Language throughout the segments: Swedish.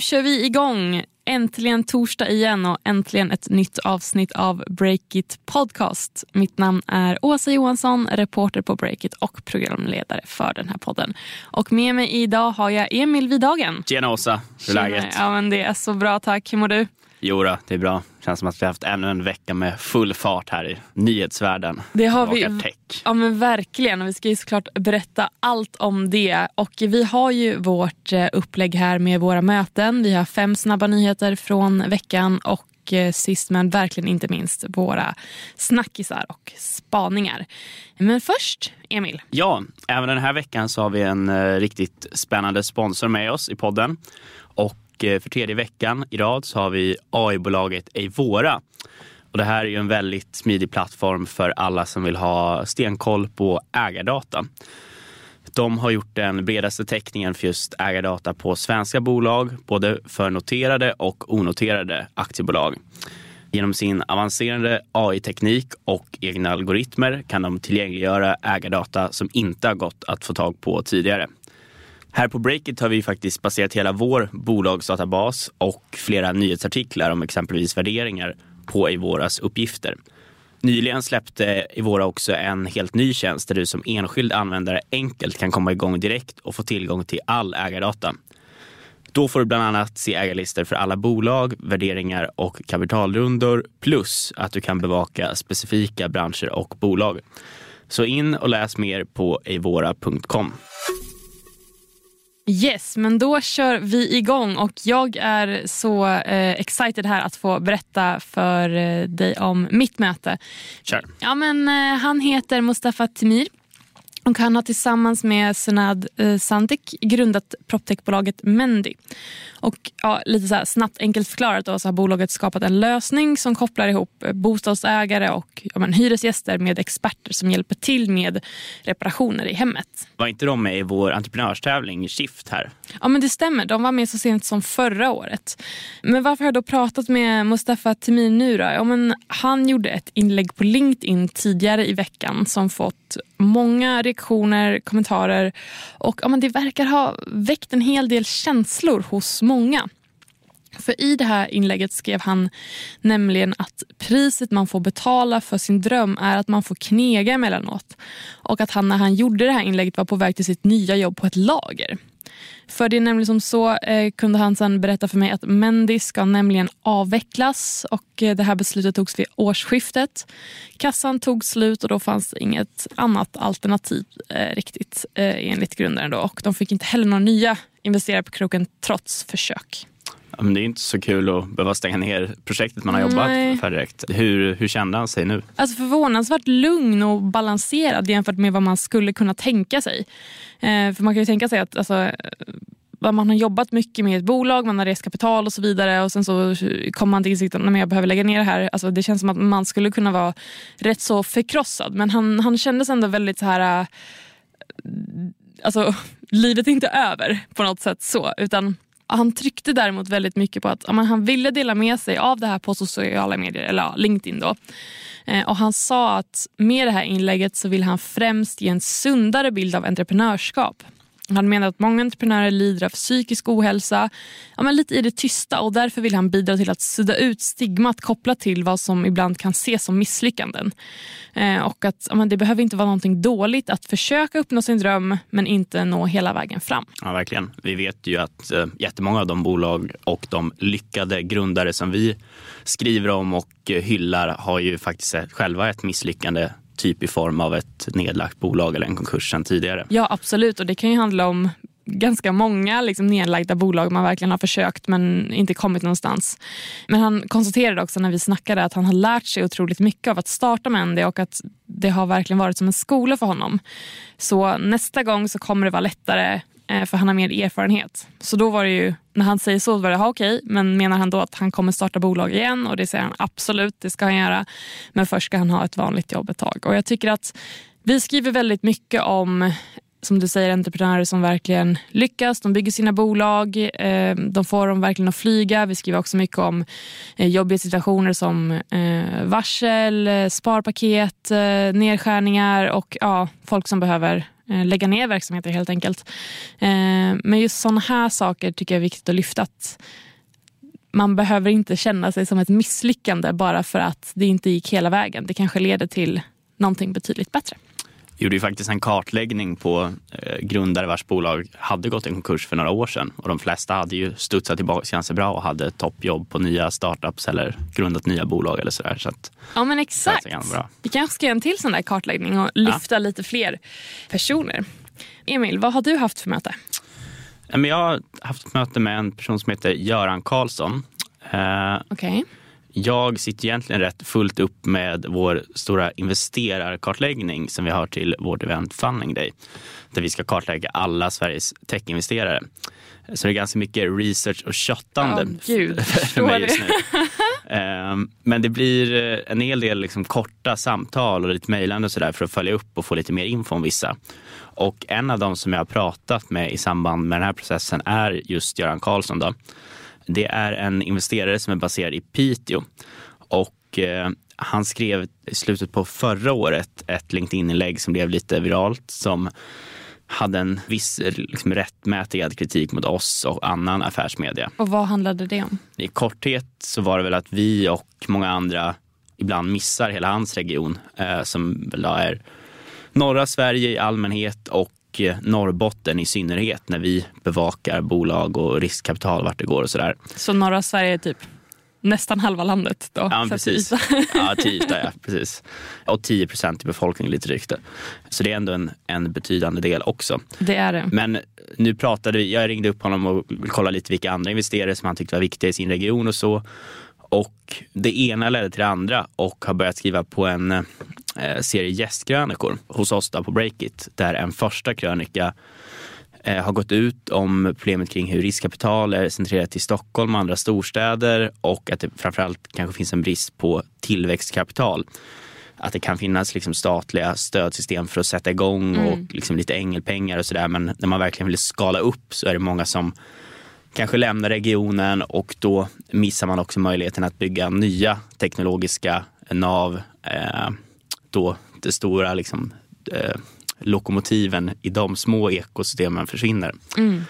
nu kör vi igång. Äntligen torsdag igen och äntligen ett nytt avsnitt av Breakit Podcast. Mitt namn är Åsa Johansson, reporter på Breakit och programledare för den här podden. Och med mig idag har jag Emil Vidagen. Tjena Åsa, hur är läget? Ja, men det är så bra tack. Hur mår du? Jo då, det är bra. Känns som att vi har haft ännu en vecka med full fart här i nyhetsvärlden. Det har vi. Tech. Ja men verkligen. Vi ska ju såklart berätta allt om det. Och vi har ju vårt eh, upplägg här med våra möten. Vi har fem snabba nyheter från veckan och eh, sist men verkligen inte minst våra snackisar och spaningar. Men först, Emil. Ja, även den här veckan så har vi en eh, riktigt spännande sponsor med oss i podden. Och Eh, för tredje veckan i rad så har vi AI-bolaget Eivora. Och det här är ju en väldigt smidig plattform för alla som vill ha stenkoll på ägardata. De har gjort den bredaste täckningen för just ägardata på svenska bolag, både för noterade och onoterade aktiebolag. Genom sin avancerade AI-teknik och egna algoritmer kan de tillgängliggöra ägardata som inte har gått att få tag på tidigare. Här på Breakit har vi faktiskt baserat hela vår bolagsdatabas och flera nyhetsartiklar om exempelvis värderingar på Evoras uppgifter. Nyligen släppte Evora också en helt ny tjänst där du som enskild användare enkelt kan komma igång direkt och få tillgång till all ägardata. Då får du bland annat se ägarlistor för alla bolag, värderingar och kapitalrundor plus att du kan bevaka specifika branscher och bolag. Så in och läs mer på evora.com. Yes, men då kör vi igång och jag är så eh, excited här att få berätta för eh, dig om mitt möte. Kör. Ja, men, eh, han heter Mustafa Timir och han har tillsammans med Sunad eh, Sandik grundat proptechbolaget Mendy. Och ja, lite så snabbt enkelt förklarat då, så har bolaget skapat en lösning som kopplar ihop eh, bostadsägare och ja, men, hyresgäster med experter som hjälper till med reparationer i hemmet. Var inte de med i vår entreprenörstävling Shift här? Ja men det stämmer, de var med så sent som förra året. Men varför har jag då pratat med Mustafa Temir nu då? Ja, men han gjorde ett inlägg på LinkedIn tidigare i veckan som fått många reaktioner, kommentarer och ja, men det verkar ha väckt en hel del känslor hos många. För i det här inlägget skrev han nämligen att priset man får betala för sin dröm är att man får knega emellanåt. Och att han när han gjorde det här inlägget var på väg till sitt nya jobb på ett lager. För det är nämligen som så eh, kunde han sen berätta för mig att Mendy ska nämligen avvecklas och eh, det här beslutet togs vid årsskiftet. Kassan tog slut och då fanns inget annat alternativ eh, riktigt eh, enligt grundaren då och de fick inte heller några nya investerare på kroken trots försök. Men det är inte så kul att behöva stänga ner projektet man har jobbat Nej. för direkt. Hur, hur kände han sig nu? Alltså förvånansvärt lugn och balanserad jämfört med vad man skulle kunna tänka sig. Eh, för man kan ju tänka sig att alltså, eh, man har jobbat mycket med ett bolag, man har rest kapital och så vidare och sen så kommer man till insikten att jag behöver lägga ner det här. Alltså, det känns som att man skulle kunna vara rätt så förkrossad men han, han kändes ändå väldigt så här... Äh, alltså, livet är inte över på något sätt så utan han tryckte däremot väldigt mycket på att ja, han ville dela med sig av det här på sociala medier, eller ja, LinkedIn. Då. Eh, och Han sa att med det här inlägget så vill han främst ge en sundare bild av entreprenörskap. Han menar att många entreprenörer lider av psykisk ohälsa, ja, men lite i det tysta och därför vill han bidra till att sudda ut stigmat kopplat till vad som ibland kan ses som misslyckanden. Eh, och att ja, men Det behöver inte vara någonting dåligt att försöka uppnå sin dröm men inte nå hela vägen fram. Ja, verkligen. Vi vet ju att eh, jättemånga av de bolag och de lyckade grundare som vi skriver om och eh, hyllar har ju faktiskt själva ett misslyckande typ i form av ett nedlagt bolag eller en konkurs sen tidigare. Ja absolut och det kan ju handla om ganska många liksom, nedlagda bolag man verkligen har försökt men inte kommit någonstans. Men han konstaterade också när vi snackade att han har lärt sig otroligt mycket av att starta med ND och att det har verkligen varit som en skola för honom. Så nästa gång så kommer det vara lättare Eh, för han har mer erfarenhet. Så då var det ju, när han säger så var det okej, okay, men menar han då att han kommer starta bolag igen? Och det säger han absolut, det ska han göra. Men först ska han ha ett vanligt jobb ett tag. Och jag tycker att vi skriver väldigt mycket om som du säger, entreprenörer som verkligen lyckas. De bygger sina bolag, eh, de får dem verkligen att flyga. Vi skriver också mycket om eh, jobbiga situationer som varsel, sparpaket, nedskärningar och ja, folk som behöver Eh, lägga ner verksamheter helt enkelt. Eh, men just sådana här saker tycker jag är viktigt att lyfta. Att man behöver inte känna sig som ett misslyckande bara för att det inte gick hela vägen. Det kanske leder till någonting betydligt bättre. Gjorde ju faktiskt en kartläggning på eh, grundare vars bolag hade gått i konkurs för några år sedan. Och de flesta hade ju studsat tillbaka ganska bra och hade toppjobb på nya startups eller grundat nya bolag eller sådär. Så att, ja men exakt. Vi kanske ska göra en till sån där kartläggning och lyfta ja. lite fler personer. Emil, vad har du haft för möte? Jag har haft möte med en person som heter Göran Karlsson. Eh, Okej. Okay. Jag sitter egentligen rätt fullt upp med vår stora investerarkartläggning som vi har till vårt event Funding Day. Där vi ska kartlägga alla Sveriges techinvesterare. Så det är ganska mycket research och köttande oh, Gud, för mig just nu. Ehm, men det blir eh, en hel del liksom korta samtal och lite mejlande och sådär för att följa upp och få lite mer info om vissa. Och en av dem som jag har pratat med i samband med den här processen är just Göran Karlsson. Då. Det är en investerare som är baserad i Piteå och eh, han skrev i slutet på förra året ett LinkedIn-inlägg som blev lite viralt som hade en viss liksom, rättmätigad kritik mot oss och annan affärsmedia. Och vad handlade det om? I korthet så var det väl att vi och många andra ibland missar hela hans region eh, som väl är norra Sverige i allmänhet och och eh, Norrbotten i synnerhet när vi bevakar bolag och riskkapital vart det går och sådär. Så norra Sverige är typ nästan halva landet då? Ja, precis. ja, till ja, precis. Och 10 procent i befolkningen lite drygt. Så det är ändå en, en betydande del också. Det är det. Men nu pratade vi, jag ringde upp honom och kollade lite vilka andra investerare som han tyckte var viktiga i sin region och så. Och det ena ledde till det andra och har börjat skriva på en eh, serie gästkrönikor hos oss på Breakit. Där en första krönika eh, har gått ut om problemet kring hur riskkapital är centrerat till Stockholm och andra storstäder och att det framförallt kanske finns en brist på tillväxtkapital. Att det kan finnas liksom statliga stödsystem för att sätta igång mm. och liksom lite ängelpengar och sådär. Men när man verkligen vill skala upp så är det många som kanske lämnar regionen och då missar man också möjligheten att bygga nya teknologiska nav. Eh, då det stora liksom, eh, lokomotiven i de små ekosystemen försvinner. Mm.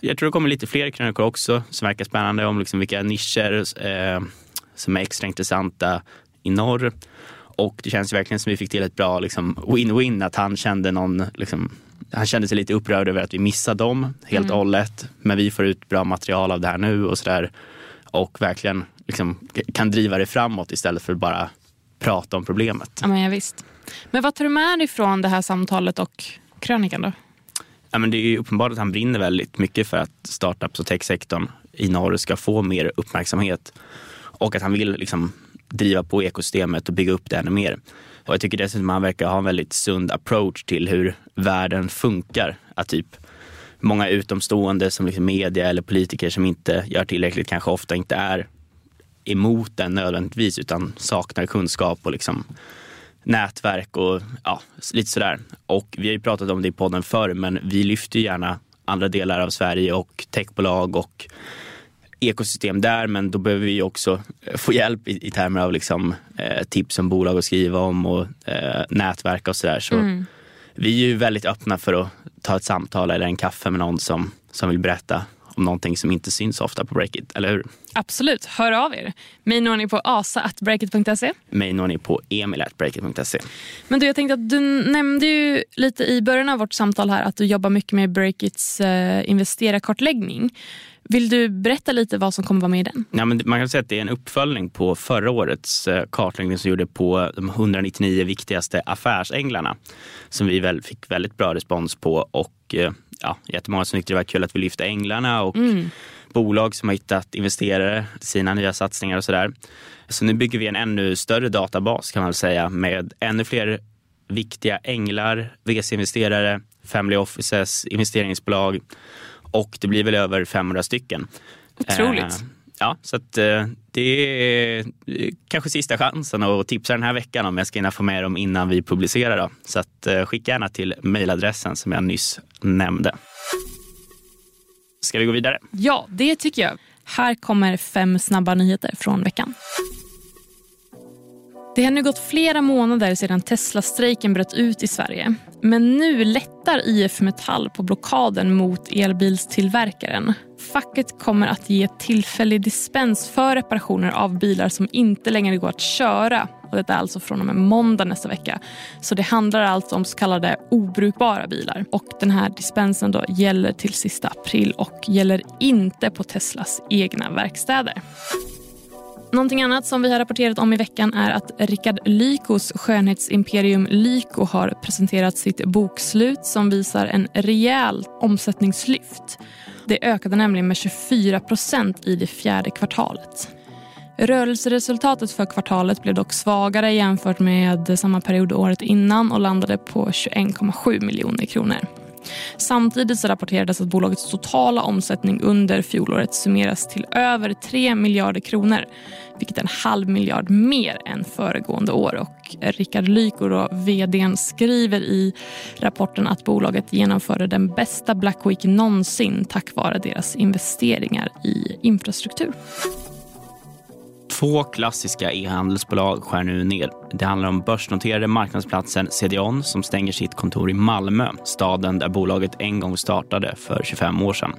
Jag tror det kommer lite fler krönikor också som verkar spännande om liksom vilka nischer eh, som är extra intressanta i norr. Och det känns verkligen som vi fick till ett bra liksom, win-win, att han kände någon liksom, han kände sig lite upprörd över att vi missade dem helt mm. och hållet. Men vi får ut bra material av det här nu och sådär. Och verkligen liksom, kan driva det framåt istället för att bara prata om problemet. Ja, men ja, visst. Men vad tar du med dig från det här samtalet och krönikan då? Ja, men det är uppenbart att han brinner väldigt mycket för att startups och techsektorn i norr ska få mer uppmärksamhet. Och att han vill liksom driva på ekosystemet och bygga upp det ännu mer. Och jag tycker dessutom att han verkar ha en väldigt sund approach till hur världen funkar. Att typ många utomstående som liksom media eller politiker som inte gör tillräckligt kanske ofta inte är emot den nödvändigtvis utan saknar kunskap och liksom nätverk och ja, lite sådär. Och vi har ju pratat om det i podden förr men vi lyfter gärna andra delar av Sverige och techbolag och ekosystem där men då behöver vi också få hjälp i, i termer av liksom, eh, tips om bolag att skriva om och eh, nätverk och sådär. Så, mm. vi är ju väldigt öppna för att ta ett samtal eller en kaffe med någon som, som vill berätta om någonting som inte syns ofta på Breakit, eller hur? Absolut, hör av er. Mig når ni på asa.breakit.se. Mig når ni på emil.breakit.se. Men du, jag tänkte att du nämnde ju lite i början av vårt samtal här att du jobbar mycket med Breakits eh, investerarkartläggning. Vill du berätta lite vad som kommer vara med i den? Ja, men man kan säga att det är en uppföljning på förra årets eh, kartläggning som gjorde på de 199 viktigaste affärsänglarna som vi väl fick väldigt bra respons på och eh, ja, jättemånga som tyckte det var kul att vi lyfte änglarna och mm. bolag som har hittat investerare sina nya satsningar och sådär. Så nu bygger vi en ännu större databas kan man säga med ännu fler viktiga änglar, VC-investerare, family offices, investeringsbolag och det blir väl över 500 stycken. Otroligt. Eh, ja, så att, eh, det är kanske sista chansen att tipsa den här veckan om jag ska hinna få med dem innan vi publicerar. Då. Så att, eh, skicka gärna till mejladressen som jag nyss nämnde. Ska vi gå vidare? Ja, det tycker jag. Här kommer fem snabba nyheter från veckan. Det har nu gått flera månader sedan Tesla-strejken bröt ut i Sverige. Men nu lättar IF Metall på blockaden mot elbilstillverkaren. Facket kommer att ge tillfällig dispens för reparationer av bilar som inte längre går att köra. Och detta är alltså från och med måndag nästa vecka. Så det handlar alltså om så kallade obrukbara bilar. Och den här dispensen då gäller till sista april och gäller inte på Teslas egna verkstäder. Någonting annat som vi har rapporterat om i veckan är att Rickard Lykos skönhetsimperium Lyko har presenterat sitt bokslut som visar en rejäl omsättningslyft. Det ökade nämligen med 24 procent i det fjärde kvartalet. Rörelseresultatet för kvartalet blev dock svagare jämfört med samma period året innan och landade på 21,7 miljoner kronor. Samtidigt så rapporterades att bolagets totala omsättning under fjolåret summeras till över 3 miljarder kronor vilket är en halv miljard mer än föregående år. Och Rickard Lyko, vd, skriver i rapporten att bolaget genomförde den bästa Black Week någonsin tack vare deras investeringar i infrastruktur. Två klassiska e-handelsbolag skär nu ner. Det handlar om börsnoterade marknadsplatsen CDON som stänger sitt kontor i Malmö, staden där bolaget en gång startade för 25 år sedan.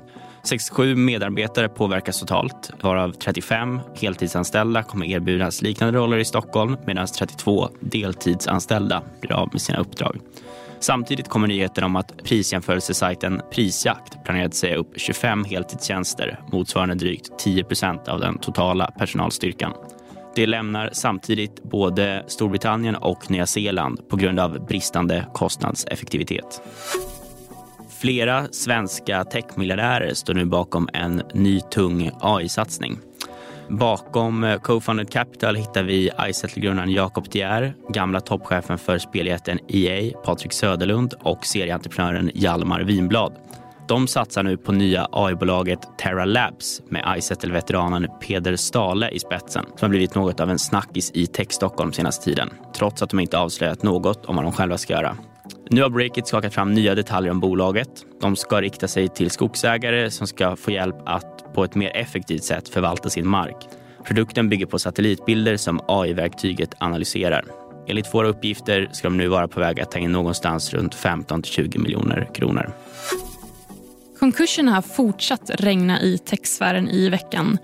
67 medarbetare påverkas totalt, varav 35 heltidsanställda kommer erbjudas liknande roller i Stockholm medan 32 deltidsanställda blir av med sina uppdrag. Samtidigt kommer nyheten om att prisjämförelsesajten Prisjakt planerar att säga upp 25 heltidstjänster motsvarande drygt 10 procent av den totala personalstyrkan. Det lämnar samtidigt både Storbritannien och Nya Zeeland på grund av bristande kostnadseffektivitet. Flera svenska techmiljardärer står nu bakom en ny tung AI-satsning. Bakom eh, Co-Funded Capital hittar vi iSettle-grundaren Jakob Dier, gamla toppchefen för speljätten EA, Patrik Söderlund och serieentreprenören Hjalmar Winblad. De satsar nu på nya AI-bolaget Terra Labs med iSettle-veteranen Peder Stale i spetsen som har blivit något av en snackis i Tech Stockholm senaste tiden trots att de inte avslöjat något om vad de själva ska göra. Nu har Breakit skakat fram nya detaljer om bolaget. De ska rikta sig till skogsägare som ska få hjälp att på ett mer effektivt sätt förvalta sin mark. Produkten bygger på satellitbilder som AI-verktyget analyserar. Enligt våra uppgifter ska de nu vara på väg att ta in någonstans runt 15 till 20 miljoner kronor. Konkurserna har fortsatt regna i techsfären i veckan.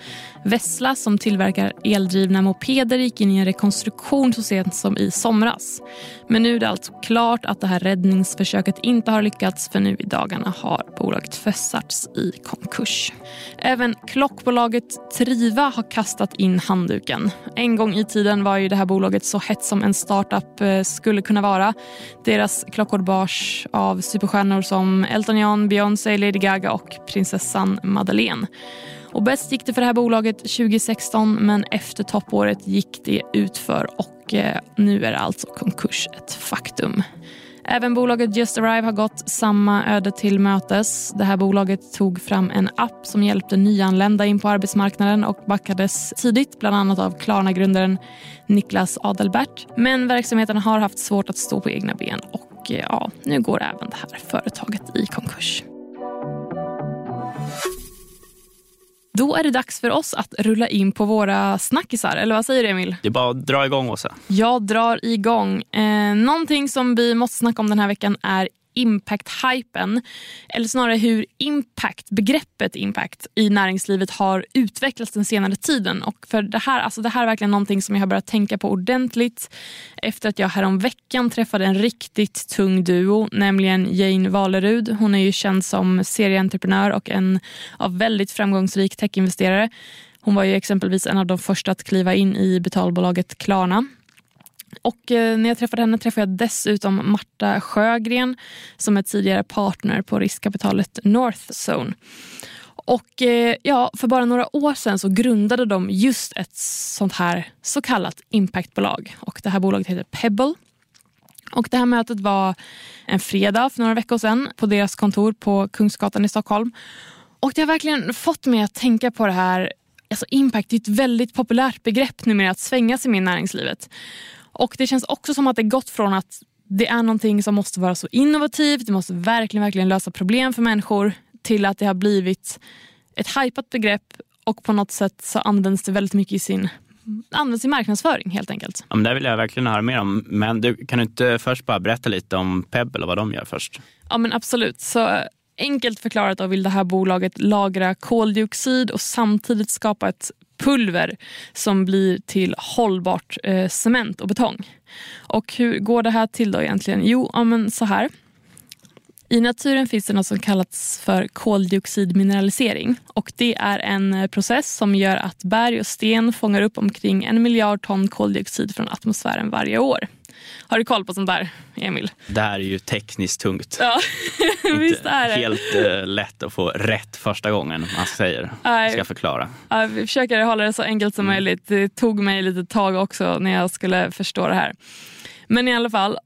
Vessla som tillverkar eldrivna mopeder gick in i en rekonstruktion så sent som i somras. Men nu är det alltså klart att det här räddningsförsöket inte har lyckats för nu i dagarna har bolaget försatts i konkurs. Även klockbolaget Triva har kastat in handduken. En gång i tiden var ju det här bolaget så hett som en startup eh, skulle kunna vara. Deras klockor bars av superstjärnor som Elton John, Beyoncé, Lady Gaga och prinsessan Madeleine. Och bäst gick det för det här bolaget 2016 men efter toppåret gick det utför och eh, nu är alltså konkurs ett faktum. Även bolaget Just Arrive har gått samma öde till mötes. Det här bolaget tog fram en app som hjälpte nyanlända in på arbetsmarknaden och backades tidigt bland annat av Klarna-grundaren Niklas Adelbert. Men verksamheten har haft svårt att stå på egna ben och eh, ja, nu går även det här företaget i konkurs. Då är det dags för oss att rulla in på våra snackisar. Eller vad säger du Emil? Det är bara att dra igång Åsa. Jag drar igång. Eh, någonting som vi måste snacka om den här veckan är impact-hypen. Eller snarare hur impact, begreppet impact i näringslivet har utvecklats den senare tiden. Och för det, här, alltså det här är verkligen någonting som jag har börjat tänka på ordentligt efter att jag häromveckan träffade en riktigt tung duo, nämligen Jane Valerud. Hon är ju känd som serieentreprenör och en av väldigt framgångsrik techinvesterare. Hon var ju exempelvis en av de första att kliva in i betalbolaget Klarna och eh, när jag träffade henne träffade jag dessutom Marta Sjögren som är tidigare partner på riskkapitalet Northzone. Och eh, ja, för bara några år sedan så grundade de just ett sånt här så kallat impactbolag. Och det här bolaget heter Pebble. Och det här mötet var en fredag för några veckor sedan på deras kontor på Kungsgatan i Stockholm. Och det har verkligen fått mig att tänka på det här Alltså impact är ett väldigt populärt begrepp numera att svänga sig med i näringslivet. Och det känns också som att det gått från att det är någonting som måste vara så innovativt, det måste verkligen, verkligen lösa problem för människor till att det har blivit ett hypat begrepp och på något sätt så används det väldigt mycket i sin används i marknadsföring helt enkelt. Ja, men det vill jag verkligen höra mer om. Men du, kan du inte först bara berätta lite om Pebble och vad de gör först? Ja men absolut. Så enkelt förklarat då vill det här bolaget lagra koldioxid och samtidigt skapa ett pulver som blir till hållbart eh, cement och betong. Och hur går det här till då egentligen? Jo, ja, men så här. I naturen finns det något som kallas för koldioxidmineralisering. Och det är en eh, process som gör att berg och sten fångar upp omkring en miljard ton koldioxid från atmosfären varje år. Har du koll på sånt där, Emil? Det här är ju tekniskt tungt. Ja, visst är det. Helt uh, lätt att få rätt första gången man säger. Jag ska förklara. Ja, vi försöker hålla det så enkelt som mm. möjligt. Det tog mig lite tag också när jag skulle förstå det här. Men i alla fall,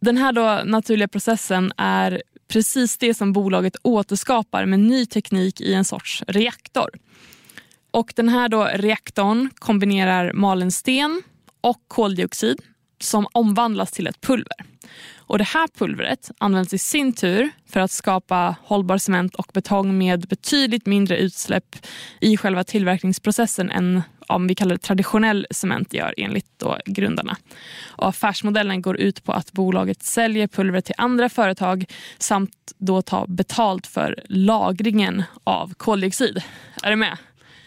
den här då naturliga processen är precis det som bolaget återskapar med ny teknik i en sorts reaktor. Och Den här då reaktorn kombinerar malen sten och koldioxid som omvandlas till ett pulver. Och Det här pulvret används i sin tur för att skapa hållbar cement och betong med betydligt mindre utsläpp i själva tillverkningsprocessen än om vi kallar det traditionell cement gör enligt då grundarna. Och affärsmodellen går ut på att bolaget säljer pulvret till andra företag samt då tar betalt för lagringen av koldioxid. Är du med?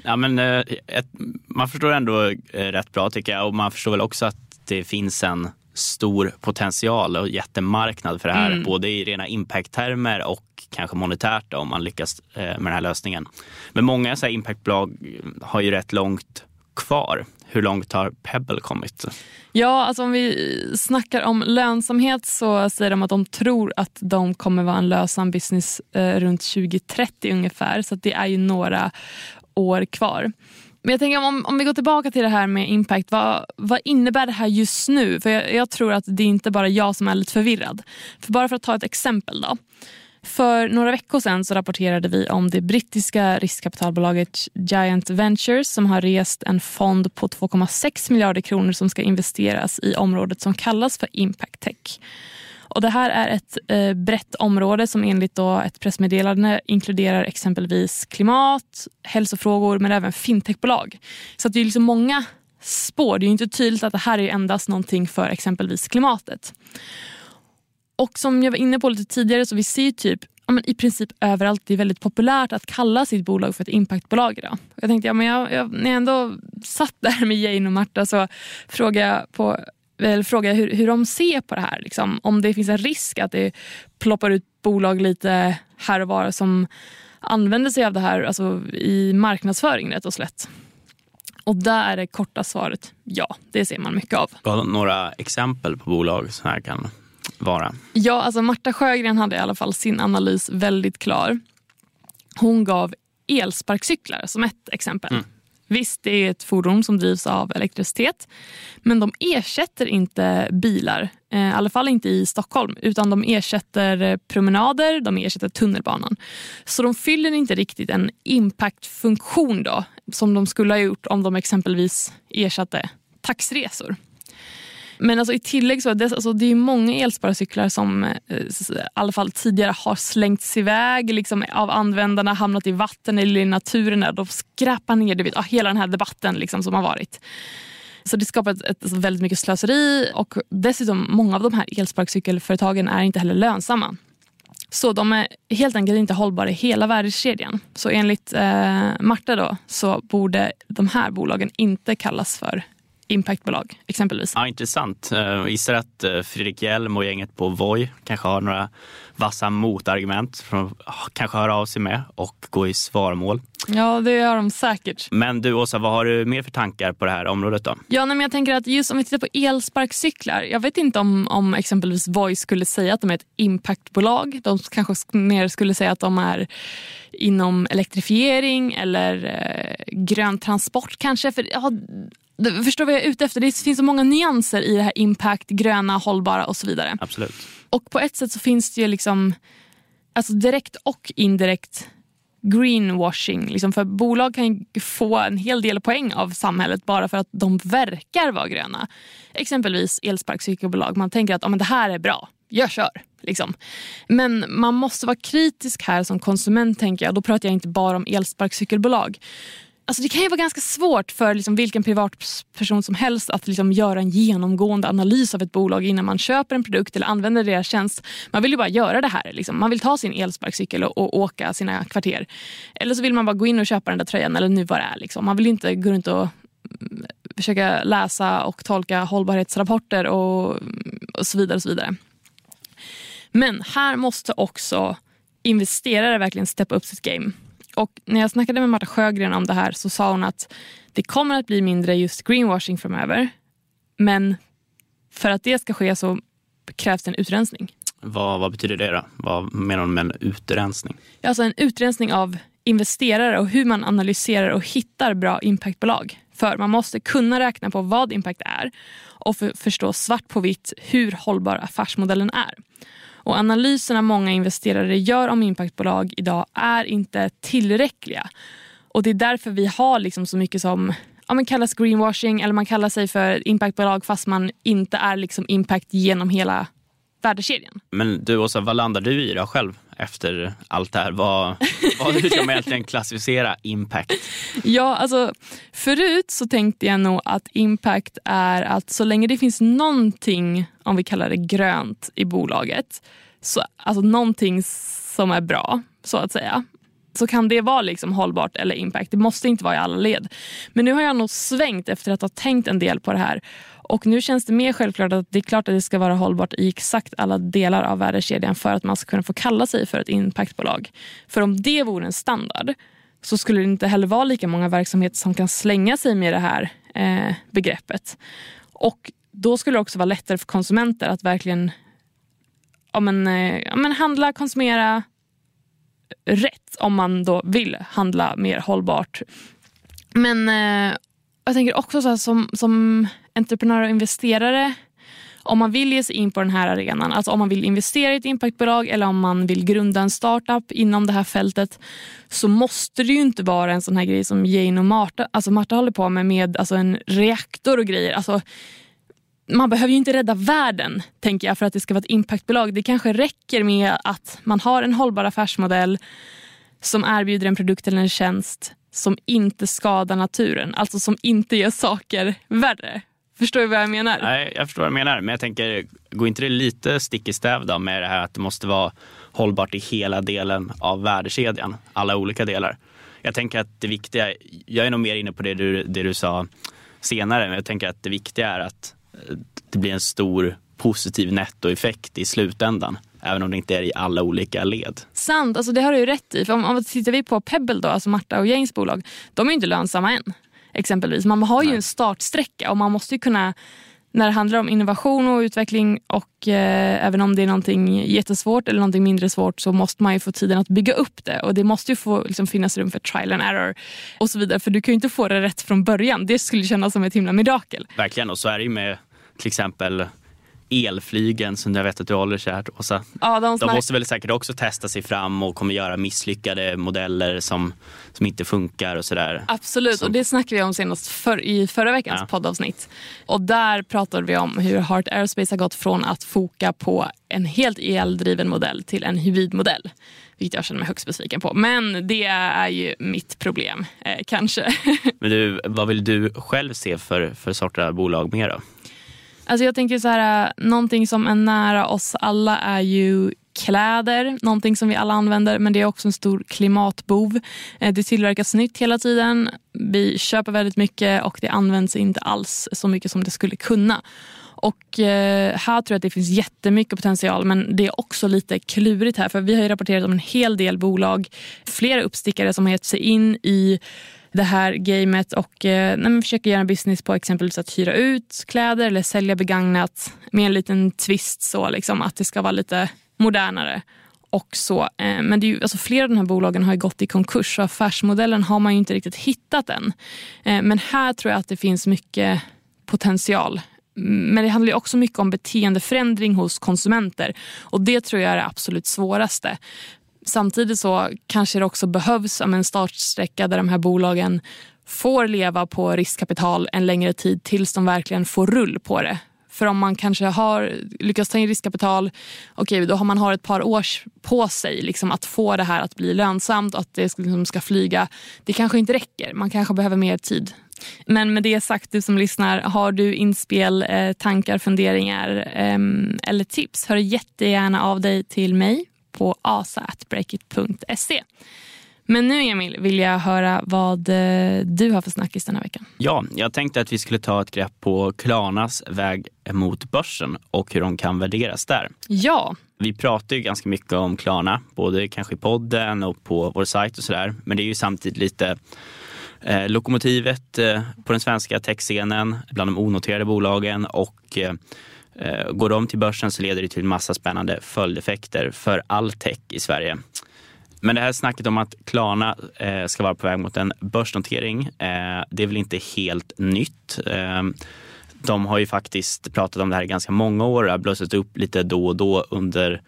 Ja, men, eh, ett, man förstår ändå eh, rätt bra tycker jag och man förstår väl också att det finns en stor potential och jättemarknad för det här. Mm. Både i rena impact-termer och kanske monetärt då, om man lyckas eh, med den här lösningen. Men många så här impactbolag har ju rätt långt kvar. Hur långt har Pebble kommit? Ja, alltså om vi snackar om lönsamhet så säger de att de tror att de kommer vara en lönsam business eh, runt 2030 ungefär. Så det är ju några år kvar. Men jag tänker om, om vi går tillbaka till det här med impact. Vad, vad innebär det här just nu? För jag, jag, tror att det är inte bara jag som är lite förvirrad. För bara för att ta ett exempel då. För några veckor sedan så rapporterade vi om det brittiska riskkapitalbolaget Giant Ventures som har rest en fond på 2,6 miljarder kronor som ska investeras i området som kallas för Impact Tech. Och det här är ett eh, brett område som enligt då ett pressmeddelande inkluderar exempelvis klimat, hälsofrågor men även fintechbolag. Så det är liksom många spår. Det är inte tydligt att det här är endast någonting för exempelvis klimatet. Och som jag var inne på lite tidigare så vi ser typ ja, men i princip överallt det är väldigt populärt att kalla sitt bolag för ett impactbolag idag. Jag tänkte, ja, men jag, jag, när jag ändå satt där med Jane och Marta så frågade jag på eller fråga hur, hur de ser på det här. Liksom. Om det finns en risk att det ploppar ut bolag lite här och var som använder sig av det här alltså, i marknadsföring rätt och slätt. Och där är det korta svaret ja, det ser man mycket av. Några exempel på bolag som här kan vara? Ja, alltså Marta Sjögren hade i alla fall sin analys väldigt klar. Hon gav elsparkcyklar som ett exempel. Mm. Visst, det är ett fordon som drivs av elektricitet. Men de ersätter inte bilar, eh, i alla fall inte i Stockholm. Utan de ersätter eh, promenader, de ersätter tunnelbanan. Så de fyller inte riktigt en impactfunktion då, som de skulle ha gjort om de exempelvis ersatte taxiresor. Men alltså i tillägg så är det, alltså det är många elsparkcyklar som eh, i alla fall tidigare har slängts iväg liksom, av användarna, hamnat i vatten eller i naturen. Där de skräpar ner det, hela den här debatten liksom, som har varit. Så det skapar ett, ett, väldigt mycket slöseri och dessutom många av de här elsparkcykelföretagen är inte heller lönsamma. Så de är helt enkelt inte hållbara i hela värdekedjan. Så enligt eh, Marta då, så borde de här bolagen inte kallas för impactbolag exempelvis. Ja, intressant. Jag eh, gissar att eh, Fredrik Hjelm och gänget på Voi kanske har några vassa motargument som kanske höra av sig med och gå i svarmål. Ja, det gör de säkert. Men du Åsa, vad har du mer för tankar på det här området då? Ja, men jag tänker att just om vi tittar på elsparkcyklar. Jag vet inte om, om exempelvis Voi skulle säga att de är ett impactbolag. De kanske mer skulle säga att de är inom elektrifiering eller eh, grön transport kanske. För ja, Förstår vad jag är ute efter? Det finns så många nyanser i det här impact, gröna, hållbara och så vidare. Absolut. Och på ett sätt så finns det ju liksom alltså direkt och indirekt greenwashing. Liksom för bolag kan få en hel del poäng av samhället bara för att de verkar vara gröna. Exempelvis elsparkcykelbolag. Man tänker att oh, men det här är bra, jag kör. Liksom. Men man måste vara kritisk här som konsument tänker jag. Då pratar jag inte bara om elsparkcykelbolag. Alltså det kan ju vara ganska svårt för liksom vilken privatperson som helst att liksom göra en genomgående analys av ett bolag innan man köper en produkt eller använder deras tjänst. Man vill ju bara göra det här. Liksom. Man vill ta sin elsparkcykel och, och, åka sina kvarter. Eller så vill man bara gå in och köpa den där tröjan eller nu vad det är. Liksom. Man vill inte gå runt och mm, försöka läsa och tolka hållbarhetsrapporter och, och så vidare. och så vidare. Men här måste också investerare verkligen steppa upp sitt game. Och när jag snackade med Marta Sjögren om det här så sa hon att det kommer att bli mindre just greenwashing framöver. Men för att det ska ske så krävs det en utrensning. Vad, vad betyder det då? Vad menar hon med en utrensning? Alltså en utrensning av investerare och hur man analyserar och hittar bra impactbolag. För man måste kunna räkna på vad impact är och för, förstå svart på vitt hur hållbar affärsmodellen är. Och analyserna många investerare gör om impactbolag idag är inte tillräckliga. Och Det är därför vi har liksom så mycket som ja, man kallas greenwashing eller man kallar sig för impactbolag fast man inte är liksom impact genom hela värdekedjan. Men du Åsa, vad landar du i då själv efter allt det här? Vad, vad, hur ska man egentligen klassificera impact? Ja, alltså förut så tänkte jag nog att impact är att så länge det finns någonting, om vi kallar det grönt, i bolaget, så, alltså någonting som är bra, så att säga, så kan det vara liksom hållbart eller impact. Det måste inte vara i alla led. Men nu har jag nog svängt efter att ha tänkt en del på det här och nu känns det mer självklart att det är klart att det ska vara hållbart i exakt alla delar av värdekedjan för att man ska kunna få kalla sig för ett impactbolag. För om det vore en standard så skulle det inte heller vara lika många verksamheter som kan slänga sig med det här eh, begreppet. Och då skulle det också vara lättare för konsumenter att verkligen ja, men, eh, ja, men handla, konsumera rätt om man då vill handla mer hållbart. Men eh, jag tänker också så här, som, som entreprenör och investerare om man vill ge sig in på den här arenan, alltså om man vill investera i ett impactbolag eller om man vill grunda en startup inom det här fältet så måste det ju inte vara en sån här grej som Jane och Marta, alltså Marta håller på med, med alltså en reaktor och grejer. Alltså, man behöver ju inte rädda världen tänker jag för att det ska vara ett impactbolag. Det kanske räcker med att man har en hållbar affärsmodell som erbjuder en produkt eller en tjänst som inte skadar naturen. Alltså som inte gör saker värre. Förstår du vad jag menar? Nej, jag förstår vad du menar. Men jag tänker, går inte det lite stick i stäv då med det här att det måste vara hållbart i hela delen av värdekedjan? Alla olika delar. Jag tänker att det viktiga, jag är nog mer inne på det du, det du sa senare, men jag tänker att det viktiga är att eh, det blir en stor positiv nettoeffekt i slutändan. Även om det inte är i alla olika led. Sant, alltså det har du ju rätt i. För om, om tittar vi på Pebble, då, alltså Marta och Janes bolag, de är inte lönsamma än. Exempelvis. Man har ju Nej. en startsträcka och man måste kunna när det handlar om innovation och utveckling och eh, även om det är någonting jättesvårt eller någonting mindre svårt så måste man ju få tiden att bygga upp det och det måste ju få liksom, finnas rum för trial and error och så vidare för du kan ju inte få det rätt från början. Det skulle kännas som ett himla mirakel. Verkligen och så är det ju med till exempel elflygen som jag vet att du håller kärt Åsa. Ja, de, de måste väl säkert också testa sig fram och kommer göra misslyckade modeller som, som inte funkar och sådär. Absolut som... och det snackade vi om senast för, i förra veckans ja. poddavsnitt. Och där pratade vi om hur Heart Aerospace har gått från att foka på en helt eldriven modell till en hybridmodell. Vilket jag känner mig högst besviken på. Men det är ju mitt problem, eh, kanske. Men du, vad vill du själv se för, för av bolag mer då? Alltså jag tänker så här, äh, någonting som är nära oss alla är ju kläder, någonting som vi alla använder men det är också en stor klimatbov. Eh, det tillverkas nytt hela tiden, vi köper väldigt mycket och det används inte alls så mycket som det skulle kunna. Och eh, här tror jag att det finns jättemycket potential men det är också lite klurigt här för vi har rapporterat om en hel del bolag, flera uppstickare som har gett sig in i det här gamet och eh, nej, försöker göra business på exempelvis att hyra ut kläder eller sälja begagnat med en liten twist så liksom att det ska vara lite modernare. Och så. Eh, men det är ju, alltså flera av de här bolagen har gått i konkurs och affärsmodellen har man inte riktigt hittat än. Eh, men här tror jag att det finns mycket potential. Men det handlar också mycket om beteendeförändring hos konsumenter och det tror jag är det absolut svåraste. Samtidigt så kanske det också behövs en startsträcka där de här bolagen får leva på riskkapital en längre tid tills de verkligen får rull på det. För om man kanske har lyckats ta in riskkapital, okej okay, då har man har ett par års på sig liksom, att få det här att bli lönsamt och att det liksom ska flyga. Det kanske inte räcker, man kanske behöver mer tid. Men med det sagt, du som lyssnar, har du inspel, eh, tankar, funderingar eh, eller tips, hör jättegärna av dig till mig på asa.breakit.se. Men nu Emil vill jag höra vad eh, du har för snackis den här veckan. Ja, jag tänkte att vi skulle ta ett grepp på Klarnas väg mot börsen och hur de kan värderas där. Ja. Vi pratar ju ganska mycket om Klarna, både kanske i podden och på vår sajt och sådär. Men det är ju samtidigt lite eh, lokomotivet eh, på den svenska techscenen, bland de onoterade bolagen och eh, eh, Eh, går de till börsen så leder det till massa spännande följdeffekter för all tech i Sverige. Men det här snacket om att Klarna eh, ska vara på väg mot en börsnotering, eh, det är väl inte helt nytt. De har ju faktiskt pratat om det här i ganska många år och har blossat upp lite då och då under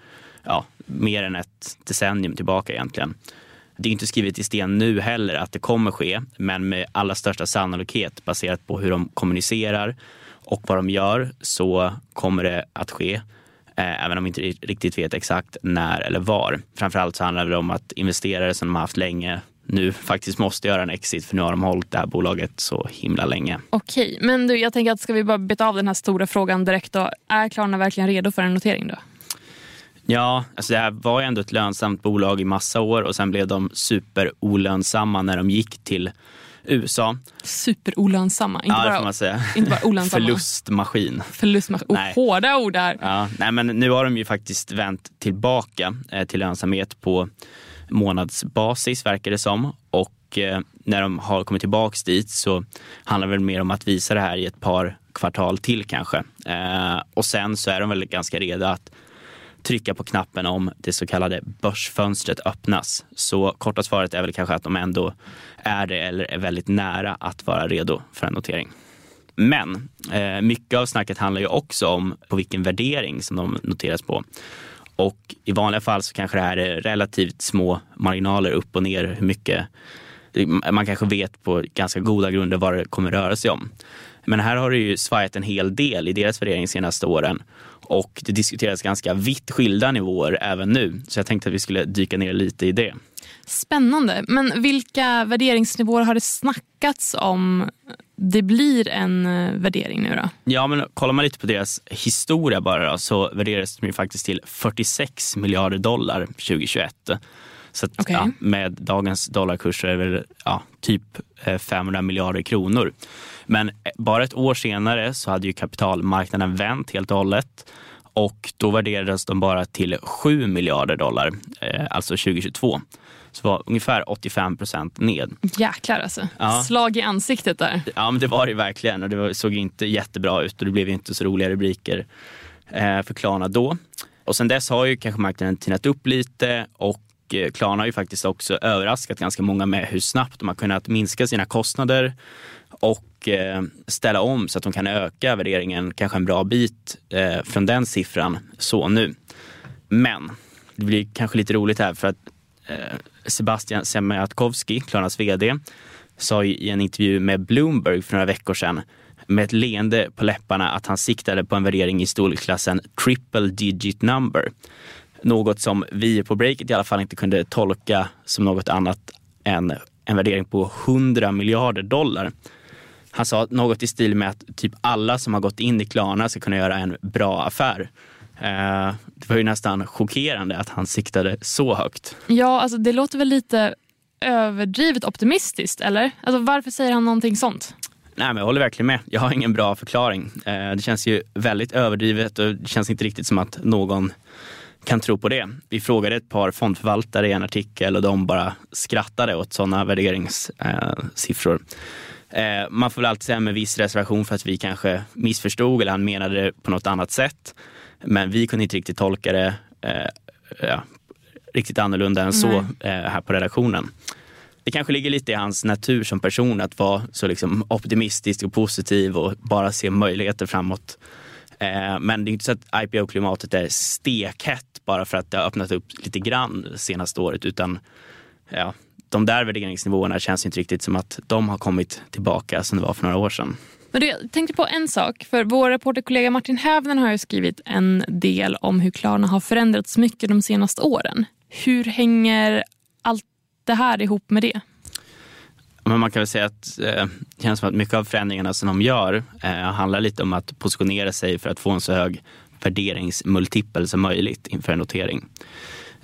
ja, mer än ett decennium tillbaka egentligen. Det är inte skrivet i sten nu heller att det kommer ske, men med allra största sannolikhet baserat på hur de kommunicerar och vad de gör så kommer det att ske. Eh, även om vi inte riktigt vet exakt när eller var. Framförallt så handlar det om att investerare som de har haft länge nu faktiskt måste göra en exit för nu har de hållit det här bolaget så himla länge. Okej, men du, jag tänker att ska vi bara beta av den här stora frågan direkt då. Är Klarna verkligen redo för en notering då? Ja, alltså det här var ju ändå ett lönsamt bolag i massa år och sen blev de superolönsamma när de gick till USA. Superolönsamma, inte, ja, bara, får man säga. inte bara olönsamma. Förlustmaskin. Förlustmaskin. Oh, hårda ord där. Ja, nej, men nu har de ju faktiskt vänt tillbaka eh, till lönsamhet på månadsbasis verkar det som. Och eh, när de har kommit tillbaka dit så handlar det väl mer om att visa det här i ett par kvartal till kanske. Eh, och sen så är de väl ganska redo att trycka på knappen om det så kallade börsfönstret öppnas. Så korta svaret är väl kanske att de ändå är det eller är väldigt nära att vara redo för en notering. Men eh, mycket av snacket handlar ju också om på vilken värdering som de noteras på. Och i vanliga fall så kanske det här är relativt små marginaler upp och ner hur mycket man kanske vet på ganska goda grunder vad det kommer röra sig om. Men här har det ju svajat en hel del i deras värdering de senaste åren och det diskuteras ganska vitt skilda nivåer även nu. Så jag tänkte att vi skulle dyka ner lite i det. Spännande. Men vilka värderingsnivåer har det snackats om det blir en eh, värdering nu då? Ja, men kollar man lite på deras historia bara då, så värderas de ju faktiskt till 46 miljarder dollar 2021. Så att, okay. ja, med dagens dollarkurs är det ja, typ 500 eh, miljarder kronor. Men eh, bara ett år senare så hade ju kapitalmarknaden vänt helt och hållet och då värderades de bara till 7 miljarder dollar, eh, alltså 2022. Så var ungefär 85 procent ned. Jäklar alltså. Ja. Slag i ansiktet där. Ja, men det var det verkligen och det såg inte jättebra ut och det blev inte så roliga rubriker för Klarna då. Och sen dess har ju kanske marknaden tinat upp lite och Eh, Klarna har ju faktiskt också överraskat ganska många med hur snabbt de har kunnat minska sina kostnader och eh, ställa om så att de kan öka värderingen kanske en bra bit eh, från den siffran så nu. Men det blir kanske lite roligt här för att Sebastian Semiatkowski, Klarnas vd, sa i en intervju med Bloomberg för några veckor sedan med ett leende på läpparna att han siktade på en värdering i storleksklassen triple digit number. Något som vi på Breakit i alla fall inte kunde tolka som något annat än en värdering på 100 miljarder dollar. Han sa något i stil med att typ alla som har gått in i Klarna ska kunna göra en bra affär. Eh, det var ju nästan chockerande att han siktade så högt. Ja, alltså det låter väl lite överdrivet optimistiskt, eller? Alltså, varför säger han någonting sånt? Nej, men jag håller verkligen med. Jag har ingen bra förklaring. Eh, det känns ju väldigt överdrivet och det känns inte riktigt som att någon kan tro på det. Vi frågade ett par fondförvaltare i en artikel och de bara skrattade åt sådana värderingssiffror. Eh, man får väl alltid säga med viss reservation för att vi kanske missförstod eller han menade det på något annat sätt. Men vi kunde inte riktigt tolka det eh, ja, riktigt annorlunda än så eh, här på redaktionen. Det kanske ligger lite i hans natur som person att vara så liksom optimistisk och positiv och bara se möjligheter framåt. Eh, men det är inte så att IPO-klimatet är stekhett bara för att det har öppnat upp lite grann senaste året utan ja, de där värderingsnivåerna känns inte riktigt som att de har kommit tillbaka som det var för några år sedan. Men du, jag tänkte på en sak. För Vår reporterkollega Martin Hävnen har ju skrivit en del om hur Klarna har förändrats mycket de senaste åren. Hur hänger allt det här ihop med det? Men man kan väl säga att eh, det känns som att mycket av förändringarna som de gör eh, handlar lite om att positionera sig för att få en så hög värderingsmultipel som möjligt inför en notering.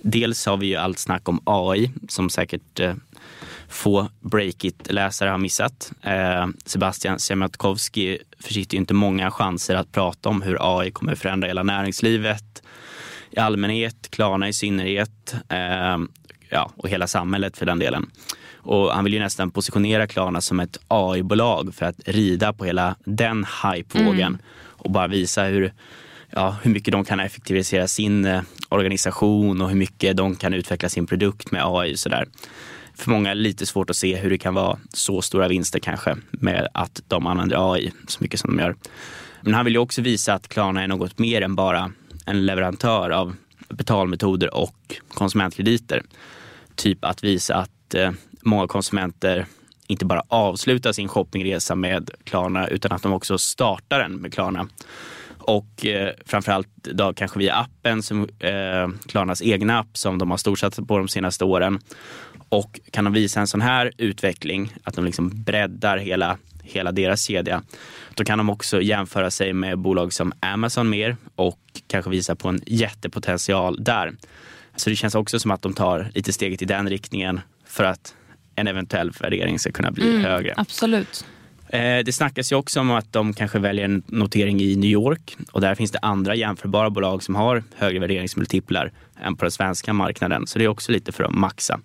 Dels har vi ju allt snack om AI som säkert eh, få Breakit-läsare har missat. Eh, Sebastian Siemiatkowski försitter ju inte många chanser att prata om hur AI kommer förändra hela näringslivet i allmänhet, Klarna i synnerhet eh, ja, och hela samhället för den delen. Och han vill ju nästan positionera Klarna som ett AI-bolag för att rida på hela den hypevågen mm. och bara visa hur, ja, hur mycket de kan effektivisera sin eh, organisation och hur mycket de kan utveckla sin produkt med AI. Och sådär. För många är det lite svårt att se hur det kan vara så stora vinster kanske med att de använder AI så mycket som de gör. Men han vill ju också visa att Klarna är något mer än bara en leverantör av betalmetoder och konsumentkrediter. Typ att visa att eh, många konsumenter inte bara avslutar sin shoppingresa med Klarna utan att de också startar den med Klarna. Och eh, framförallt då kanske via appen, som, eh, Klarnas egna app som de har storsatsat på de senaste åren. Och kan de visa en sån här utveckling, att de liksom breddar hela, hela deras kedja, då kan de också jämföra sig med bolag som Amazon mer och kanske visa på en jättepotential där. Så det känns också som att de tar lite steget i den riktningen för att en eventuell värdering ska kunna bli mm, högre. Absolut. Eh, det snackas ju också om att de kanske väljer en notering i New York och där finns det andra jämförbara bolag som har högre värderingsmultiplar än på den svenska marknaden. Så det är också lite för att maxa.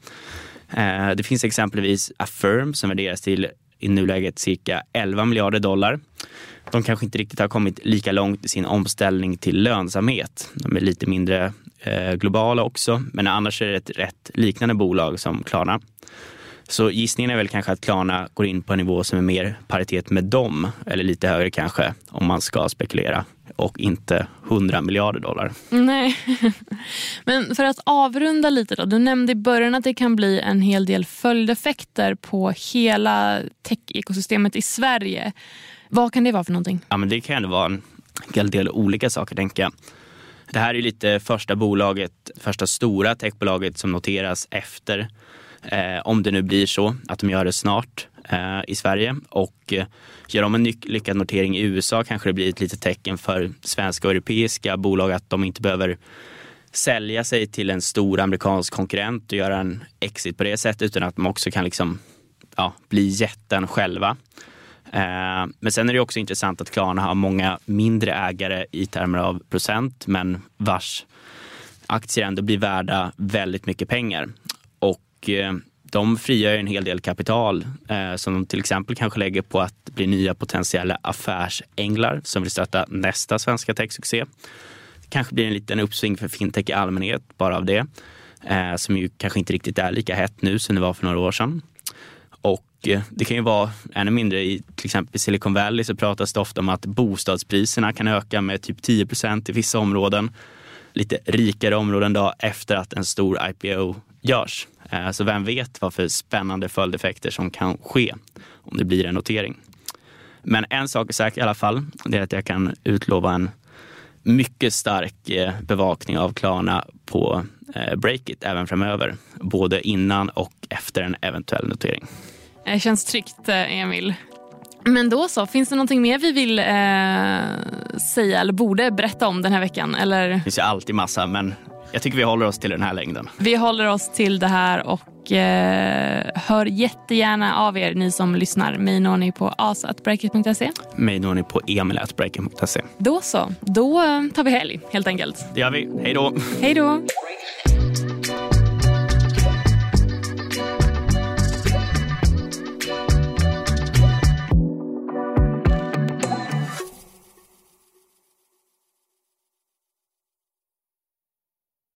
Eh, det finns exempelvis Affirm som värderas till i nuläget cirka 11 miljarder dollar. De kanske inte riktigt har kommit lika långt i sin omställning till lönsamhet. De är lite mindre eh, globala också, men annars är det ett rätt liknande bolag som Klarna. Så gissningen är väl kanske att Klarna går in på en nivå som är mer paritet med dem, eller lite högre kanske, om man ska spekulera och inte 100 miljarder dollar. Nej, men för att avrunda lite då. Du nämnde i början att det kan bli en hel del följdeffekter på hela tech-ekosystemet i Sverige. Vad kan det vara för någonting? Ja, men det kan vara en hel del olika saker tänker jag. Det här är lite första bolaget, första stora techbolaget som noteras efter eh, om det nu blir så att de gör det snart eh, i Sverige. Och eh, gör de en lyckad notering i USA kanske det blir ett litet tecken för svenska och europeiska bolag att de inte behöver sälja sig till en stor amerikansk konkurrent och göra en exit på det sättet utan att de också kan liksom, ja, bli jätten själva. Eh, men sen är det också intressant att Klarna har många mindre ägare i termer av procent men vars aktier ändå blir värda väldigt mycket pengar. Och eh, de frigör en hel del kapital eh, som de till exempel kanske lägger på att bli nya potentiella affärsänglar som vill stötta nästa svenska techsuccé. Det kanske blir en liten uppsving för fintech i allmänhet bara av det. Eh, som ju kanske inte riktigt är lika hett nu som det var för några år sedan. Och eh, det kan ju vara ännu mindre i till exempel Silicon Valley så pratas det ofta om att bostadspriserna kan öka med typ 10 procent i vissa områden. Lite rikare områden då efter att en stor IPO görs. Eh, så vem vet vad för spännande följdeffekter som kan ske om det blir en notering. Men en sak är säker i alla fall. Det är att jag kan utlova en mycket stark eh, bevakning av Klarna på eh, Breakit även framöver. Både innan och efter en eventuell notering. Det känns tryggt, Emil. Men då så, finns det någonting mer vi vill eh, säga eller borde berätta om den här veckan? Eller? Det finns ju alltid massa, men jag tycker vi håller oss till den här längden. Vi håller oss till det här och eh, hör jättegärna av er ni som lyssnar. Mig når ni på asatbreakit.se. Mig når ni på emilatbreakit.se. Då så, då tar vi helg helt enkelt. Det gör vi. Hej då. Hej då.